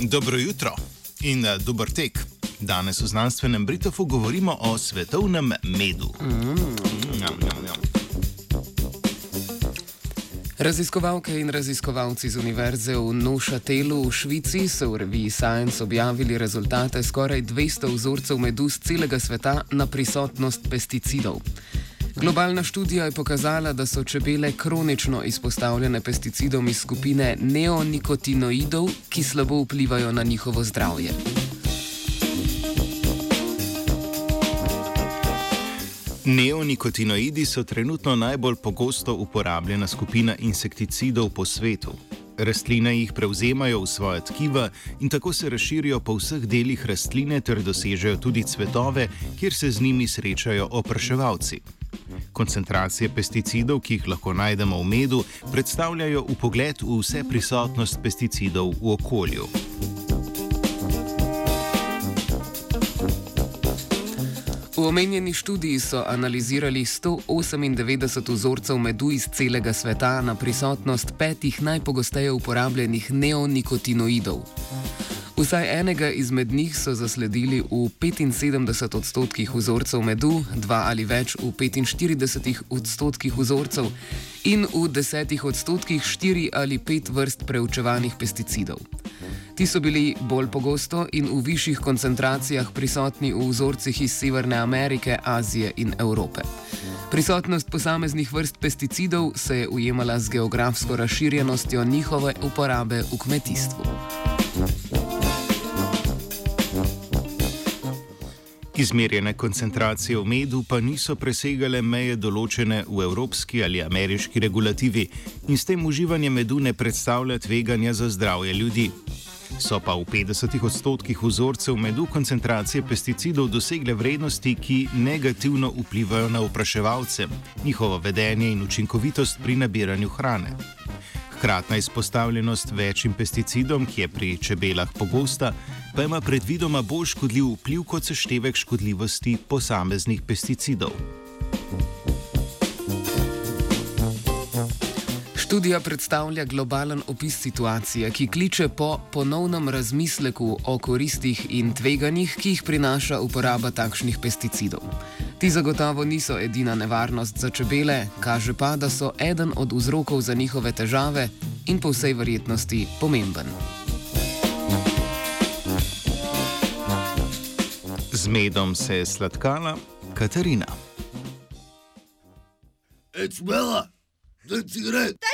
Dobro jutro in uh, dober tek. Danes v znanstvenem Britofu govorimo o svetovnem medu. Mm. Njam, njam, njam. Raziskovalke in raziskovalci z Univerze v Neuchatelu v Švici so v reviji Science objavili rezultate skoraj 200 vzorcev medu z celega sveta na prisotnost pesticidov. Globalna študija je pokazala, da so čebele kronično izpostavljene pesticidom iz skupine neonikotinoidov, ki slabo vplivajo na njihovo zdravje. Neonikotinoidi so trenutno najbolj pogosto uporabljena skupina insekticidov po svetu. Rastline jih prevzemajo v svoje tkiva in tako se razširijo po vseh delih rastline ter dosežejo tudi cvetove, kjer se z njimi srečajo opraševalci. Koncentracije pesticidov, ki jih lahko najdemo v medu, predstavljajo upogled v vse prisotnost pesticidov v okolju. V omenjeni študiji so analizirali 198 vzorcev medu iz celega sveta na prisotnost petih najpogosteje uporabljenih neonikotinoidov. Vsaj enega izmed njih so zasledili v 75 odstotkih vzorcev medu, dva ali več v 45 odstotkih vzorcev in v 10 odstotkih štiri ali pet vrst preučevanih pesticidov. Ti so bili bolj pogosto in v višjih koncentracijah prisotni v vzorcih iz Severne Amerike, Azije in Evrope. Prisotnost posameznih vrst pesticidov se je ujemala z geografsko razširjenostjo njihove uporabe v kmetijstvu. Izmerjene koncentracije v medu pa niso presegale meje določene v evropski ali ameriški regulativi in s tem uživanje medu ne predstavlja tveganja za zdravje ljudi. So pa v 50 odstotkih vzorcev medu koncentracije pesticidov dosegle vrednosti, ki negativno vplivajo na opraševalce, njihovo vedenje in učinkovitost pri nabiranju hrane. Hkratna izpostavljenost večjim pesticidom, ki je pri čebelah pogosta, pa ima predvidoma bolj škodljiv vpliv kot seštevek škodljivosti posameznih pesticidov. Študija predstavlja globalen opis situacije, ki kliče po ponovnem razmisleku o koristih in tveganjih, ki jih prinaša uporaba takšnih pesticidov. Ti zagotovo niso edina nevarnost za čebele, kaže pa, da so eden od vzrokov za njihove težave in po vsej verjetnosti pomemben. Z medom se je sladkala Katarina. Ec mela, da cigaret,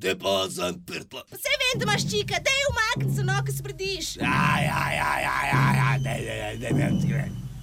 te pa sem prtla. Vse vem, da imaš čika, daj umakni se, no, ko sprediš. Ja, ja, ja, ja, ja, ja, daj, daj, daj, daj, daj, cigaret.